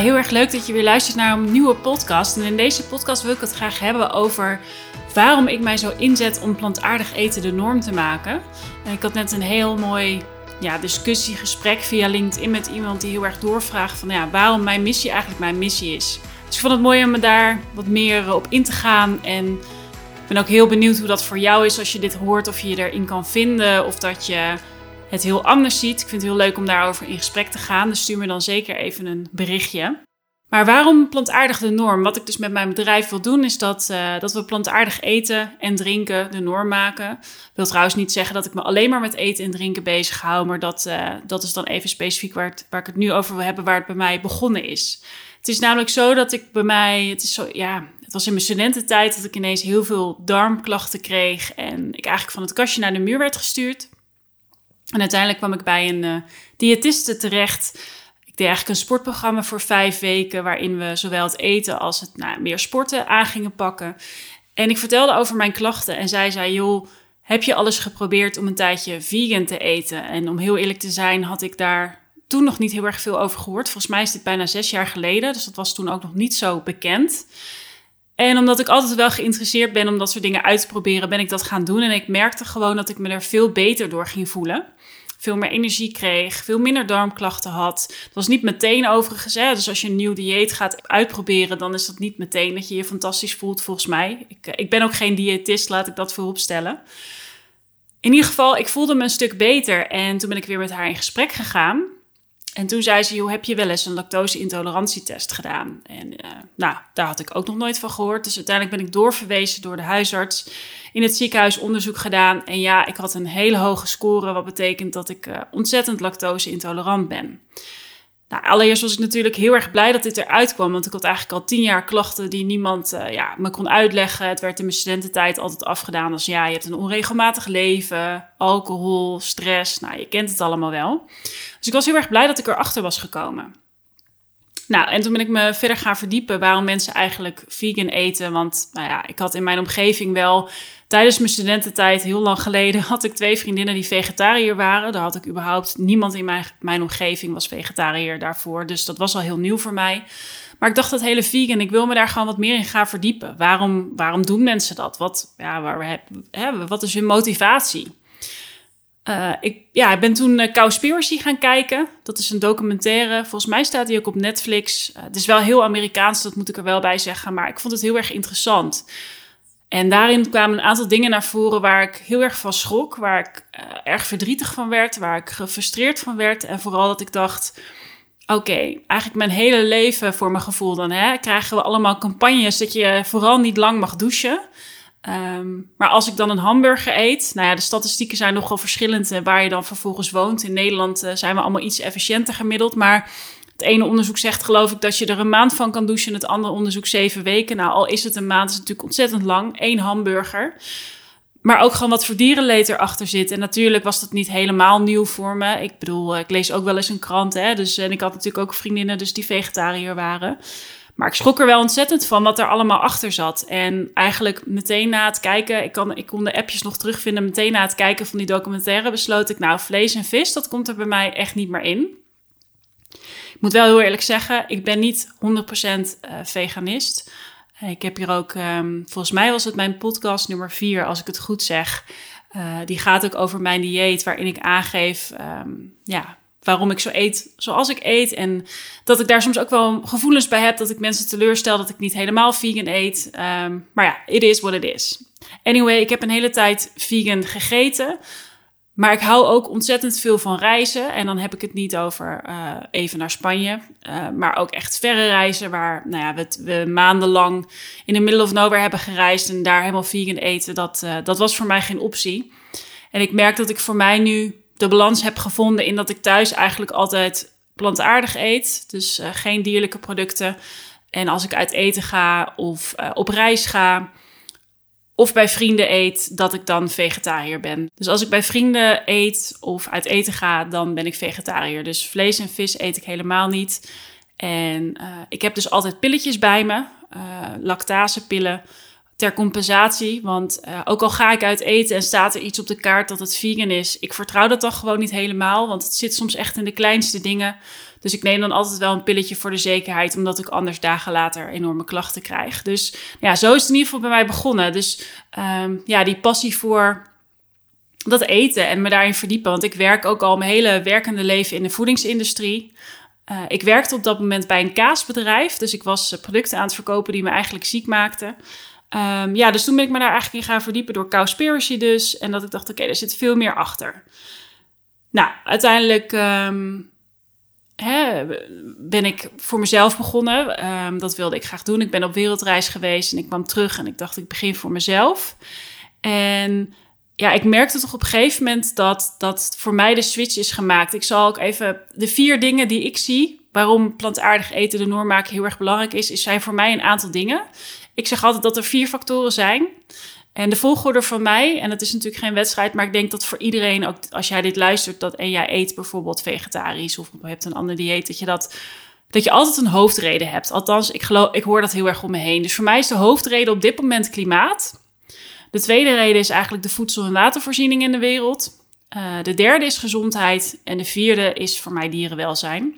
heel erg leuk dat je weer luistert naar een nieuwe podcast. En in deze podcast wil ik het graag hebben over waarom ik mij zo inzet om plantaardig eten de norm te maken. En ik had net een heel mooi ja, discussiegesprek via LinkedIn met iemand die heel erg doorvraagt van ja, waarom mijn missie eigenlijk mijn missie is. Dus ik vond het mooi om me daar wat meer op in te gaan. En ik ben ook heel benieuwd hoe dat voor jou is als je dit hoort, of je je erin kan vinden of dat je het heel anders ziet. Ik vind het heel leuk om daarover in gesprek te gaan. Dus stuur me dan zeker even een berichtje. Maar waarom plantaardig de norm? Wat ik dus met mijn bedrijf wil doen, is dat, uh, dat we plantaardig eten en drinken de norm maken. Ik wil trouwens niet zeggen dat ik me alleen maar met eten en drinken bezig hou, maar dat, uh, dat is dan even specifiek waar, waar ik het nu over wil hebben, waar het bij mij begonnen is. Het is namelijk zo dat ik bij mij, het is zo, ja, het was in mijn studententijd dat ik ineens heel veel darmklachten kreeg en ik eigenlijk van het kastje naar de muur werd gestuurd. En uiteindelijk kwam ik bij een uh, diëtiste terecht. Ik deed eigenlijk een sportprogramma voor vijf weken, waarin we zowel het eten als het nou, meer sporten aan gingen pakken. En ik vertelde over mijn klachten en zij zei: Joh, heb je alles geprobeerd om een tijdje vegan te eten? En om heel eerlijk te zijn, had ik daar toen nog niet heel erg veel over gehoord. Volgens mij is dit bijna zes jaar geleden, dus dat was toen ook nog niet zo bekend. En omdat ik altijd wel geïnteresseerd ben om dat soort dingen uit te proberen, ben ik dat gaan doen. En ik merkte gewoon dat ik me er veel beter door ging voelen veel meer energie kreeg, veel minder darmklachten had. Dat was niet meteen overigens. Hè? Dus als je een nieuw dieet gaat uitproberen, dan is dat niet meteen dat je je fantastisch voelt, volgens mij. Ik, eh, ik ben ook geen diëtist, laat ik dat voorop stellen. In ieder geval, ik voelde me een stuk beter. En toen ben ik weer met haar in gesprek gegaan. En toen zei ze, heb je wel eens een lactose-intolerantietest gedaan? En uh, nou, daar had ik ook nog nooit van gehoord. Dus uiteindelijk ben ik doorverwezen door de huisarts in het ziekenhuis onderzoek gedaan. En ja, ik had een hele hoge score, wat betekent dat ik uh, ontzettend lactose-intolerant ben. Nou, allereerst was ik natuurlijk heel erg blij dat dit eruit kwam. Want ik had eigenlijk al tien jaar klachten die niemand uh, ja, me kon uitleggen. Het werd in mijn studententijd altijd afgedaan als ja, je hebt een onregelmatig leven, alcohol, stress. Nou, je kent het allemaal wel. Dus ik was heel erg blij dat ik erachter was gekomen. Nou, en toen ben ik me verder gaan verdiepen waarom mensen eigenlijk vegan eten. Want nou ja, ik had in mijn omgeving wel tijdens mijn studententijd, heel lang geleden, had ik twee vriendinnen die vegetariër waren. Daar had ik überhaupt niemand in mijn, mijn omgeving was vegetariër daarvoor. Dus dat was al heel nieuw voor mij. Maar ik dacht dat hele vegan, ik wil me daar gewoon wat meer in gaan verdiepen. Waarom, waarom doen mensen dat? Wat, ja, waar, hè, wat is hun motivatie? Uh, ik, ja, ik ben toen uh, Cowspiracy gaan kijken. Dat is een documentaire. Volgens mij staat die ook op Netflix. Uh, het is wel heel Amerikaans, dat moet ik er wel bij zeggen. Maar ik vond het heel erg interessant. En daarin kwamen een aantal dingen naar voren waar ik heel erg van schrok. Waar ik erg verdrietig van werd. Waar ik gefrustreerd van werd. En vooral dat ik dacht... Oké, eigenlijk mijn hele leven voor mijn gevoel dan... Hè, krijgen we allemaal campagnes dat je vooral niet lang mag douchen... Um, maar als ik dan een hamburger eet, nou ja, de statistieken zijn nogal verschillend waar je dan vervolgens woont. In Nederland uh, zijn we allemaal iets efficiënter gemiddeld. Maar het ene onderzoek zegt, geloof ik, dat je er een maand van kan douchen. Het andere onderzoek zeven weken. Nou, al is het een maand, is het natuurlijk ontzettend lang. Eén hamburger. Maar ook gewoon wat voor dierenleed erachter zit. En natuurlijk was dat niet helemaal nieuw voor me. Ik bedoel, ik lees ook wel eens een krant, hè. Dus, en ik had natuurlijk ook vriendinnen dus die vegetariër waren. Maar ik schrok er wel ontzettend van wat er allemaal achter zat. En eigenlijk meteen na het kijken, ik, kan, ik kon de appjes nog terugvinden. Meteen na het kijken van die documentaire besloot ik, nou, vlees en vis, dat komt er bij mij echt niet meer in. Ik moet wel heel eerlijk zeggen, ik ben niet 100% uh, veganist. Ik heb hier ook, um, volgens mij was het mijn podcast nummer 4, als ik het goed zeg. Uh, die gaat ook over mijn dieet, waarin ik aangeef um, ja, waarom ik zo eet zoals ik eet. En dat ik daar soms ook wel gevoelens bij heb dat ik mensen teleurstel dat ik niet helemaal vegan eet. Um, maar ja, it is what it is. Anyway, ik heb een hele tijd vegan gegeten. Maar ik hou ook ontzettend veel van reizen. En dan heb ik het niet over uh, even naar Spanje. Uh, maar ook echt verre reizen. Waar nou ja, we, maandenlang in de middle of nowhere hebben gereisd. En daar helemaal vegan eten. Dat, uh, dat was voor mij geen optie. En ik merk dat ik voor mij nu de balans heb gevonden in dat ik thuis eigenlijk altijd plantaardig eet. Dus uh, geen dierlijke producten. En als ik uit eten ga of uh, op reis ga of bij vrienden eet, dat ik dan vegetariër ben. Dus als ik bij vrienden eet of uit eten ga, dan ben ik vegetariër. Dus vlees en vis eet ik helemaal niet. En uh, ik heb dus altijd pilletjes bij me, lactasepillen ter compensatie. Want uh, ook al ga ik uit eten en staat er iets op de kaart dat het vegan is, ik vertrouw dat dan gewoon niet helemaal. Want het zit soms echt in de kleinste dingen. Dus ik neem dan altijd wel een pilletje voor de zekerheid, omdat ik anders dagen later enorme klachten krijg. Dus ja, zo is het in ieder geval bij mij begonnen. Dus um, ja, die passie voor dat eten en me daarin verdiepen. Want ik werk ook al mijn hele werkende leven in de voedingsindustrie. Uh, ik werkte op dat moment bij een kaasbedrijf. Dus ik was eh, producten aan het verkopen die me eigenlijk ziek maakten. Um, ja, dus toen ben ik me daar eigenlijk in gaan verdiepen door Cowspiracy dus. En dat ik dacht, oké, er zit veel meer achter. Nou, uiteindelijk um, hè, ben ik voor mezelf begonnen. Um, dat wilde ik graag doen. Ik ben op wereldreis geweest en ik kwam terug en ik dacht, ik begin voor mezelf. En ja, ik merkte toch op een gegeven moment dat, dat voor mij de switch is gemaakt. Ik zal ook even de vier dingen die ik zie, waarom plantaardig eten de norm maken heel erg belangrijk is, is zijn voor mij een aantal dingen. Ik zeg altijd dat er vier factoren zijn. En de volgorde van mij, en het is natuurlijk geen wedstrijd, maar ik denk dat voor iedereen, ook als jij dit luistert dat, en jij eet bijvoorbeeld vegetarisch of hebt een ander dieet, dat je dat dat je altijd een hoofdreden hebt. Althans, ik, geloof, ik hoor dat heel erg om me heen. Dus voor mij is de hoofdreden op dit moment klimaat. De tweede reden is eigenlijk de voedsel- en watervoorziening in de wereld. Uh, de derde is gezondheid. En de vierde is voor mij dierenwelzijn.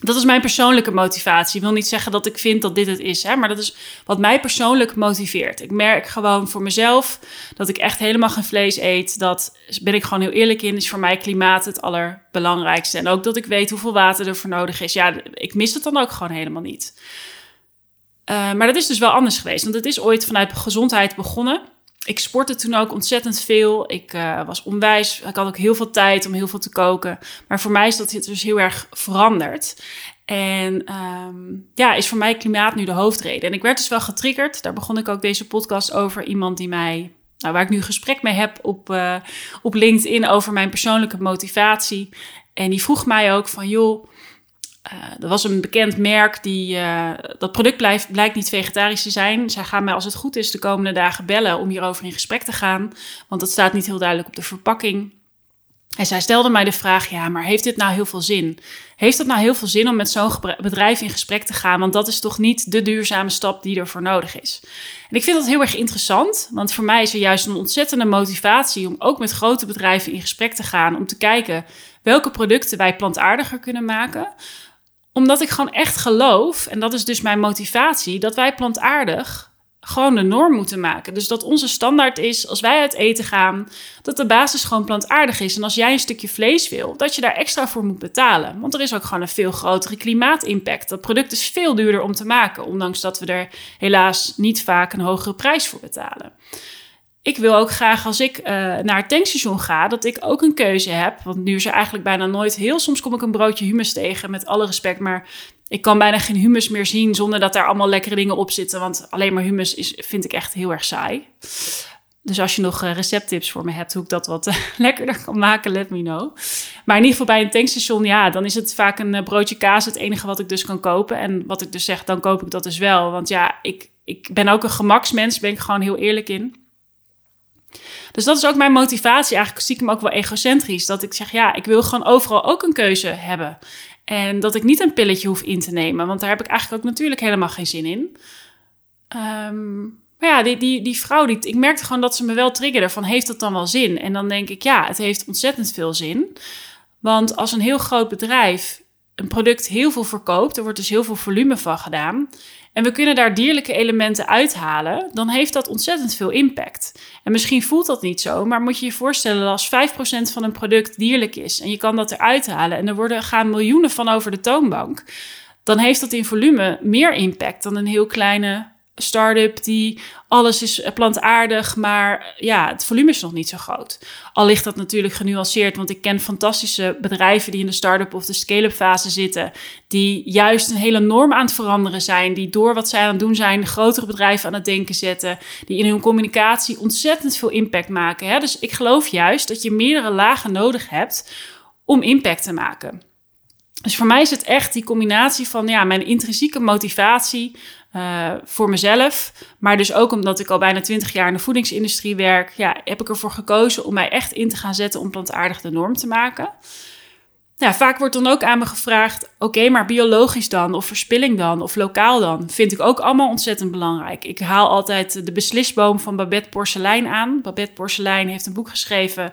Dat is mijn persoonlijke motivatie. Ik wil niet zeggen dat ik vind dat dit het is, hè, maar dat is wat mij persoonlijk motiveert. Ik merk gewoon voor mezelf dat ik echt helemaal geen vlees eet. Dat ben ik gewoon heel eerlijk in. Is voor mij klimaat het allerbelangrijkste. En ook dat ik weet hoeveel water er voor nodig is. Ja, ik mis het dan ook gewoon helemaal niet. Uh, maar dat is dus wel anders geweest. Want het is ooit vanuit gezondheid begonnen. Ik sportte toen ook ontzettend veel. Ik uh, was onwijs. Ik had ook heel veel tijd om heel veel te koken. Maar voor mij is dat dus heel erg veranderd. En um, ja, is voor mij klimaat nu de hoofdreden. En ik werd dus wel getriggerd. Daar begon ik ook deze podcast over. Iemand die mij, nou, waar ik nu gesprek mee heb op, uh, op LinkedIn over mijn persoonlijke motivatie. En die vroeg mij ook van, joh, er was een bekend merk die. Uh, dat product blijkt niet vegetarisch te zijn. Zij gaan mij, als het goed is, de komende dagen bellen om hierover in gesprek te gaan. Want dat staat niet heel duidelijk op de verpakking. En zij stelde mij de vraag: ja, maar heeft dit nou heel veel zin? Heeft het nou heel veel zin om met zo'n bedrijf in gesprek te gaan? Want dat is toch niet de duurzame stap die er voor nodig is. En ik vind dat heel erg interessant, want voor mij is er juist een ontzettende motivatie om ook met grote bedrijven in gesprek te gaan. Om te kijken welke producten wij plantaardiger kunnen maken omdat ik gewoon echt geloof, en dat is dus mijn motivatie, dat wij plantaardig gewoon de norm moeten maken. Dus dat onze standaard is, als wij uit eten gaan, dat de basis gewoon plantaardig is. En als jij een stukje vlees wil, dat je daar extra voor moet betalen. Want er is ook gewoon een veel grotere klimaatimpact. Dat product is veel duurder om te maken, ondanks dat we er helaas niet vaak een hogere prijs voor betalen ik wil ook graag als ik uh, naar het tankstation ga, dat ik ook een keuze heb. Want nu is er eigenlijk bijna nooit heel soms kom ik een broodje hummus tegen, met alle respect. Maar ik kan bijna geen hummus meer zien zonder dat daar allemaal lekkere dingen op zitten. Want alleen maar hummus is, vind ik echt heel erg saai. Dus als je nog uh, recepttips voor me hebt hoe ik dat wat uh, lekkerder kan maken, let me know. Maar in ieder geval bij een tankstation, ja, dan is het vaak een broodje kaas het enige wat ik dus kan kopen. En wat ik dus zeg, dan koop ik dat dus wel. Want ja, ik, ik ben ook een gemaksmens, ben ik gewoon heel eerlijk in. Dus dat is ook mijn motivatie. Eigenlijk zie ik hem ook wel egocentrisch. Dat ik zeg, ja, ik wil gewoon overal ook een keuze hebben. En dat ik niet een pilletje hoef in te nemen. Want daar heb ik eigenlijk ook natuurlijk helemaal geen zin in. Um, maar ja, die, die, die vrouw, die, ik merkte gewoon dat ze me wel triggerde van, heeft dat dan wel zin? En dan denk ik, ja, het heeft ontzettend veel zin. Want als een heel groot bedrijf een product heel veel verkoopt, er wordt dus heel veel volume van gedaan en we kunnen daar dierlijke elementen uithalen, dan heeft dat ontzettend veel impact. En misschien voelt dat niet zo, maar moet je je voorstellen dat als 5% van een product dierlijk is en je kan dat eruit halen en er worden, gaan miljoenen van over de toonbank, dan heeft dat in volume meer impact dan een heel kleine start-up die alles is plantaardig, maar ja, het volume is nog niet zo groot. Al ligt dat natuurlijk genuanceerd, want ik ken fantastische bedrijven die in de start-up of de scale-up fase zitten, die juist een hele norm aan het veranderen zijn, die door wat zij aan het doen zijn, grotere bedrijven aan het denken zetten, die in hun communicatie ontzettend veel impact maken. Hè? Dus ik geloof juist dat je meerdere lagen nodig hebt om impact te maken. Dus voor mij is het echt die combinatie van ja, mijn intrinsieke motivatie uh, voor mezelf. Maar dus ook omdat ik al bijna twintig jaar in de voedingsindustrie werk, ja, heb ik ervoor gekozen om mij echt in te gaan zetten om plantaardig de norm te maken. ja, vaak wordt dan ook aan me gevraagd: oké, maar biologisch dan, of verspilling dan, of lokaal dan? Vind ik ook allemaal ontzettend belangrijk. Ik haal altijd de beslisboom van Babette Porcelein aan. Babette Porcelein heeft een boek geschreven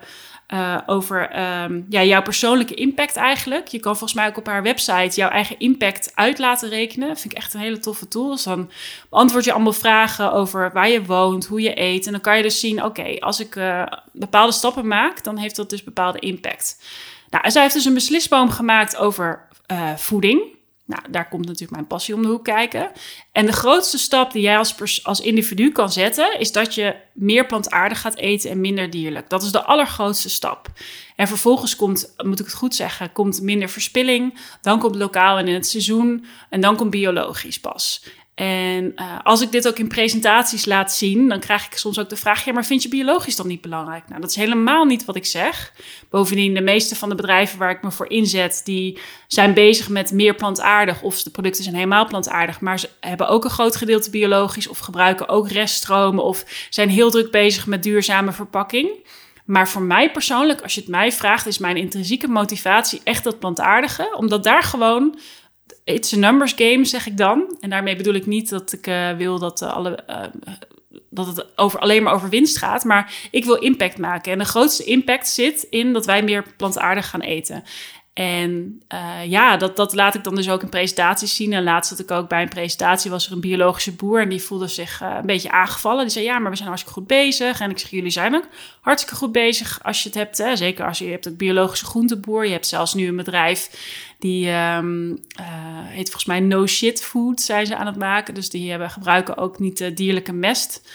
uh, over um, ja, jouw persoonlijke impact eigenlijk. Je kan volgens mij ook op haar website jouw eigen impact uit laten rekenen. Dat vind ik echt een hele toffe tool. Dus dan beantwoord je allemaal vragen over waar je woont, hoe je eet. En dan kan je dus zien, oké, als ik uh, bepaalde stappen maak, dan heeft dat dus bepaalde impact. Nou, zij heeft dus een beslisboom gemaakt over uh, voeding. Nou, daar komt natuurlijk mijn passie om de hoek kijken. En de grootste stap die jij als, als individu kan zetten, is dat je meer plantaardig gaat eten en minder dierlijk. Dat is de allergrootste stap. En vervolgens komt, moet ik het goed zeggen, komt minder verspilling. Dan komt lokaal en in het seizoen. En dan komt biologisch pas. En uh, als ik dit ook in presentaties laat zien, dan krijg ik soms ook de vraag: ja, maar vind je biologisch dan niet belangrijk? Nou, dat is helemaal niet wat ik zeg. Bovendien, de meeste van de bedrijven waar ik me voor inzet, die zijn bezig met meer plantaardig of de producten zijn helemaal plantaardig, maar ze hebben ook een groot gedeelte biologisch of gebruiken ook reststromen of zijn heel druk bezig met duurzame verpakking. Maar voor mij persoonlijk, als je het mij vraagt, is mijn intrinsieke motivatie echt dat plantaardige, omdat daar gewoon it's a numbers game, zeg ik dan. En daarmee bedoel ik niet dat ik uh, wil dat, uh, alle, uh, dat het over, alleen maar over winst gaat. Maar ik wil impact maken. En de grootste impact zit in dat wij meer plantaardig gaan eten. En uh, ja, dat, dat laat ik dan dus ook in presentaties zien. En laatst zat ik ook bij een presentatie, was er een biologische boer en die voelde zich uh, een beetje aangevallen. Die zei, ja, maar we zijn hartstikke goed bezig. En ik zeg, jullie zijn ook hartstikke goed bezig als je het hebt. Hè? Zeker als je, hebt een biologische groenteboer. Je hebt zelfs nu een bedrijf die um, uh, heet volgens mij No Shit Food, zijn ze aan het maken. Dus die hebben, gebruiken ook niet dierlijke mest.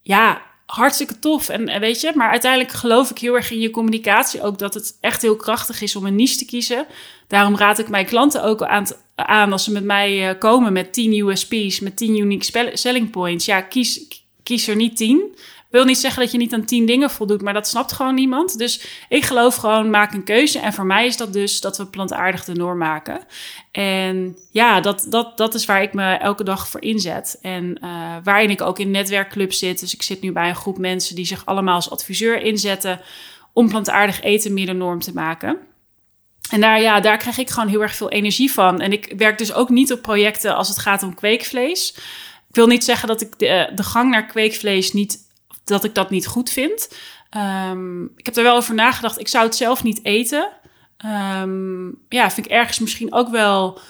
Ja, hartstikke tof. En, weet je, maar uiteindelijk geloof ik heel erg in je communicatie ook dat het echt heel krachtig is om een niche te kiezen. Daarom raad ik mijn klanten ook aan, aan als ze met mij uh, komen met 10 USP's, met 10 unique selling points. Ja, kies, kies er niet 10 wil niet zeggen dat je niet aan tien dingen voldoet, maar dat snapt gewoon niemand. Dus ik geloof gewoon, maak een keuze. En voor mij is dat dus dat we plantaardig de norm maken. En ja, dat, dat, dat is waar ik me elke dag voor inzet. En uh, waarin ik ook in netwerkclub zit. Dus ik zit nu bij een groep mensen die zich allemaal als adviseur inzetten om plantaardig eten meer de norm te maken. En daar, ja, daar krijg ik gewoon heel erg veel energie van. En ik werk dus ook niet op projecten als het gaat om kweekvlees. Ik wil niet zeggen dat ik de, de gang naar kweekvlees niet dat ik dat niet goed vind. Um, ik heb er wel over nagedacht. Ik zou het zelf niet eten. Um, ja, vind ik ergens misschien ook wel.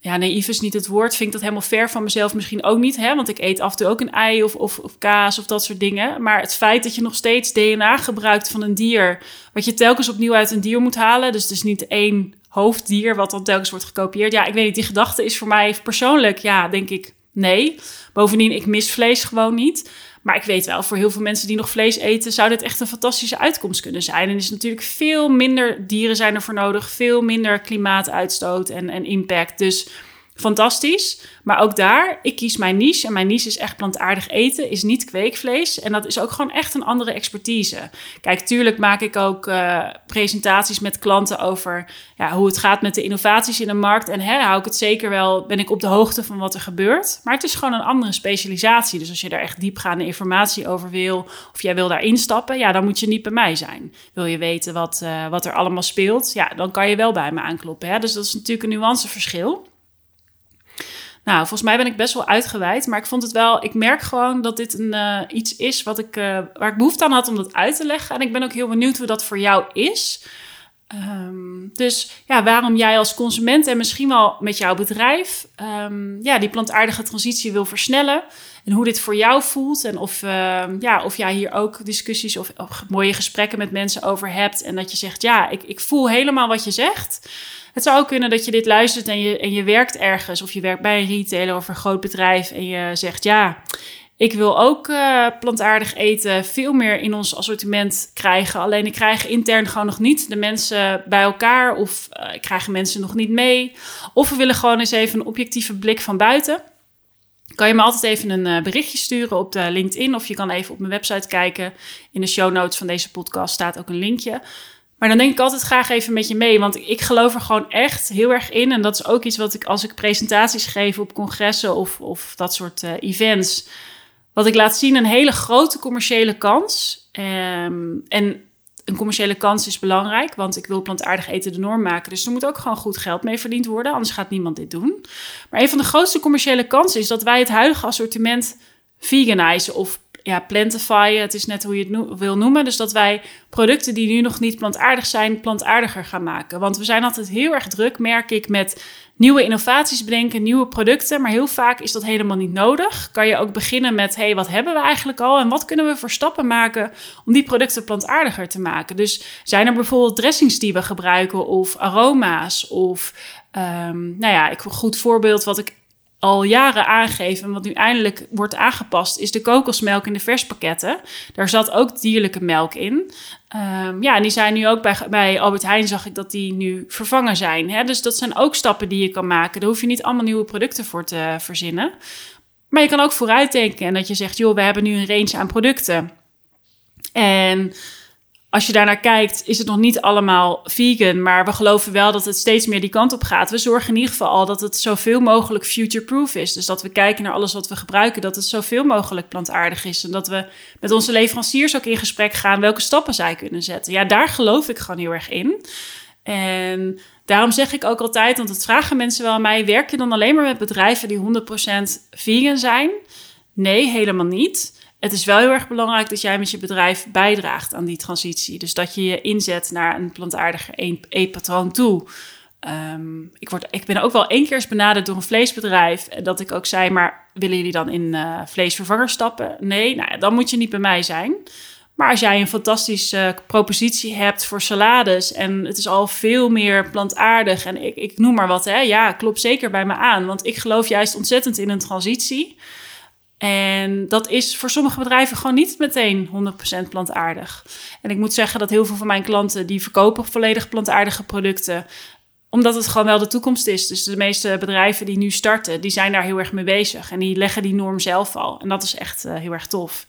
Ja, naïef is niet het woord. Vind ik dat helemaal ver van mezelf misschien ook niet. Hè? Want ik eet af en toe ook een ei of, of, of kaas of dat soort dingen. Maar het feit dat je nog steeds DNA gebruikt van een dier. wat je telkens opnieuw uit een dier moet halen. Dus dus niet één hoofddier wat dan telkens wordt gekopieerd. Ja, ik weet niet. Die gedachte is voor mij persoonlijk, ja, denk ik nee. Bovendien, ik mis vlees gewoon niet. Maar ik weet wel, voor heel veel mensen die nog vlees eten, zou dit echt een fantastische uitkomst kunnen zijn. En is natuurlijk veel minder dieren zijn er voor nodig, veel minder klimaatuitstoot en, en impact. Dus fantastisch. Maar ook daar, ik kies mijn niche. En mijn niche is echt plantaardig eten, is niet kweekvlees. En dat is ook gewoon echt een andere expertise. Kijk, tuurlijk maak ik ook uh, presentaties met klanten over ja, hoe het gaat met de innovaties in de markt. En hè, hou ik het zeker wel, ben ik op de hoogte van wat er gebeurt. Maar het is gewoon een andere specialisatie. Dus als je daar echt diepgaande informatie over wil, of jij wil daar instappen, ja, dan moet je niet bij mij zijn. Wil je weten wat, uh, wat er allemaal speelt, ja, dan kan je wel bij me aankloppen. Hè? Dus dat is natuurlijk een nuanceverschil. Nou, volgens mij ben ik best wel uitgeweid. Maar ik vond het wel. Ik merk gewoon dat dit een, uh, iets is wat ik, uh, waar ik behoefte aan had om dat uit te leggen. En ik ben ook heel benieuwd hoe dat voor jou is. Um, dus ja, waarom jij als consument en misschien wel met jouw bedrijf um, ja, die plantaardige transitie wil versnellen. En hoe dit voor jou voelt. En of, uh, ja, of jij hier ook discussies of, of mooie gesprekken met mensen over hebt. En dat je zegt, ja, ik, ik voel helemaal wat je zegt. Het zou ook kunnen dat je dit luistert en je, en je werkt ergens. Of je werkt bij een retailer of een groot bedrijf. En je zegt ja. Ik wil ook uh, plantaardig eten veel meer in ons assortiment krijgen. Alleen ik krijg intern gewoon nog niet de mensen bij elkaar. Of uh, ik krijg mensen nog niet mee. Of we willen gewoon eens even een objectieve blik van buiten. Kan je me altijd even een uh, berichtje sturen op de LinkedIn. Of je kan even op mijn website kijken. In de show notes van deze podcast staat ook een linkje. Maar dan denk ik altijd graag even met je mee. Want ik geloof er gewoon echt heel erg in. En dat is ook iets wat ik als ik presentaties geef op congressen of, of dat soort uh, events. Wat ik laat zien, een hele grote commerciële kans. Um, en een commerciële kans is belangrijk, want ik wil plantaardig eten de norm maken. Dus er moet ook gewoon goed geld mee verdiend worden, anders gaat niemand dit doen. Maar een van de grootste commerciële kansen is dat wij het huidige assortiment veganizen of ja, plantify, het is net hoe je het wil noemen. Dus dat wij producten die nu nog niet plantaardig zijn, plantaardiger gaan maken. Want we zijn altijd heel erg druk, merk ik, met nieuwe innovaties bedenken, nieuwe producten. Maar heel vaak is dat helemaal niet nodig. Kan je ook beginnen met, hey, wat hebben we eigenlijk al? En wat kunnen we voor stappen maken om die producten plantaardiger te maken? Dus zijn er bijvoorbeeld dressings die we gebruiken of aroma's of... Um, nou ja, ik, een goed voorbeeld wat ik al jaren aangeven, wat nu eindelijk wordt aangepast, is de kokosmelk in de verspakketten. Daar zat ook dierlijke melk in. Um, ja, en die zijn nu ook bij, bij Albert Heijn, zag ik dat die nu vervangen zijn. Hè? Dus dat zijn ook stappen die je kan maken. Daar hoef je niet allemaal nieuwe producten voor te verzinnen. Maar je kan ook vooruitdenken en dat je zegt, joh, we hebben nu een range aan producten. En als je daarnaar kijkt, is het nog niet allemaal vegan. Maar we geloven wel dat het steeds meer die kant op gaat. We zorgen in ieder geval al dat het zoveel mogelijk future-proof is. Dus dat we kijken naar alles wat we gebruiken, dat het zoveel mogelijk plantaardig is. En dat we met onze leveranciers ook in gesprek gaan welke stappen zij kunnen zetten. Ja, daar geloof ik gewoon heel erg in. En daarom zeg ik ook altijd, want het vragen mensen wel aan mij: werk je dan alleen maar met bedrijven die 100% vegan zijn? Nee, helemaal niet het is wel heel erg belangrijk dat jij met je bedrijf bijdraagt aan die transitie. Dus dat je je inzet naar een plantaardiger eetpatroon toe. Um, ik, word, ik ben ook wel één keer eens benaderd door een vleesbedrijf. En dat ik ook zei, maar willen jullie dan in uh, vleesvervanger stappen? Nee, nou ja, dan moet je niet bij mij zijn. Maar als jij een fantastische propositie hebt voor salades en het is al veel meer plantaardig en ik, ik noem maar wat, hè, ja, klopt zeker bij me aan. Want ik geloof juist ontzettend in een transitie. En dat is voor sommige bedrijven gewoon niet meteen 100% plantaardig. En ik moet zeggen dat heel veel van mijn klanten die verkopen volledig plantaardige producten omdat het gewoon wel de toekomst is. Dus de meeste bedrijven die nu starten, die zijn daar heel erg mee bezig. En die leggen die norm zelf al. En dat is echt uh, heel erg tof.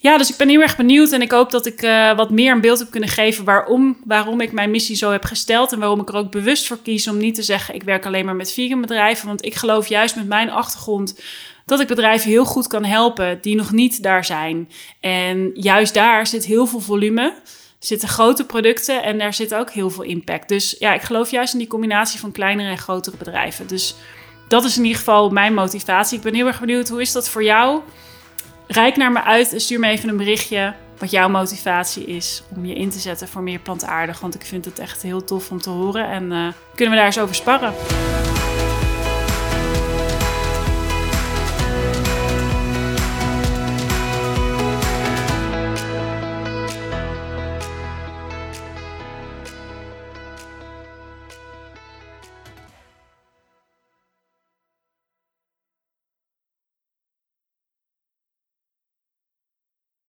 Ja, dus ik ben heel erg benieuwd en ik hoop dat ik uh, wat meer een beeld heb kunnen geven waarom, waarom ik mijn missie zo heb gesteld. En waarom ik er ook bewust voor kies om niet te zeggen ik werk alleen maar met vegan bedrijven. Want ik geloof juist met mijn achtergrond dat ik bedrijven heel goed kan helpen die nog niet daar zijn. En juist daar zit heel veel volume, zitten grote producten en daar zit ook heel veel impact. Dus ja, ik geloof juist in die combinatie van kleinere en grotere bedrijven. Dus dat is in ieder geval mijn motivatie. Ik ben heel erg benieuwd, hoe is dat voor jou? Rijk naar me uit en stuur me even een berichtje wat jouw motivatie is om je in te zetten voor meer plantaardig. Want ik vind het echt heel tof om te horen en uh, kunnen we daar eens over sparren.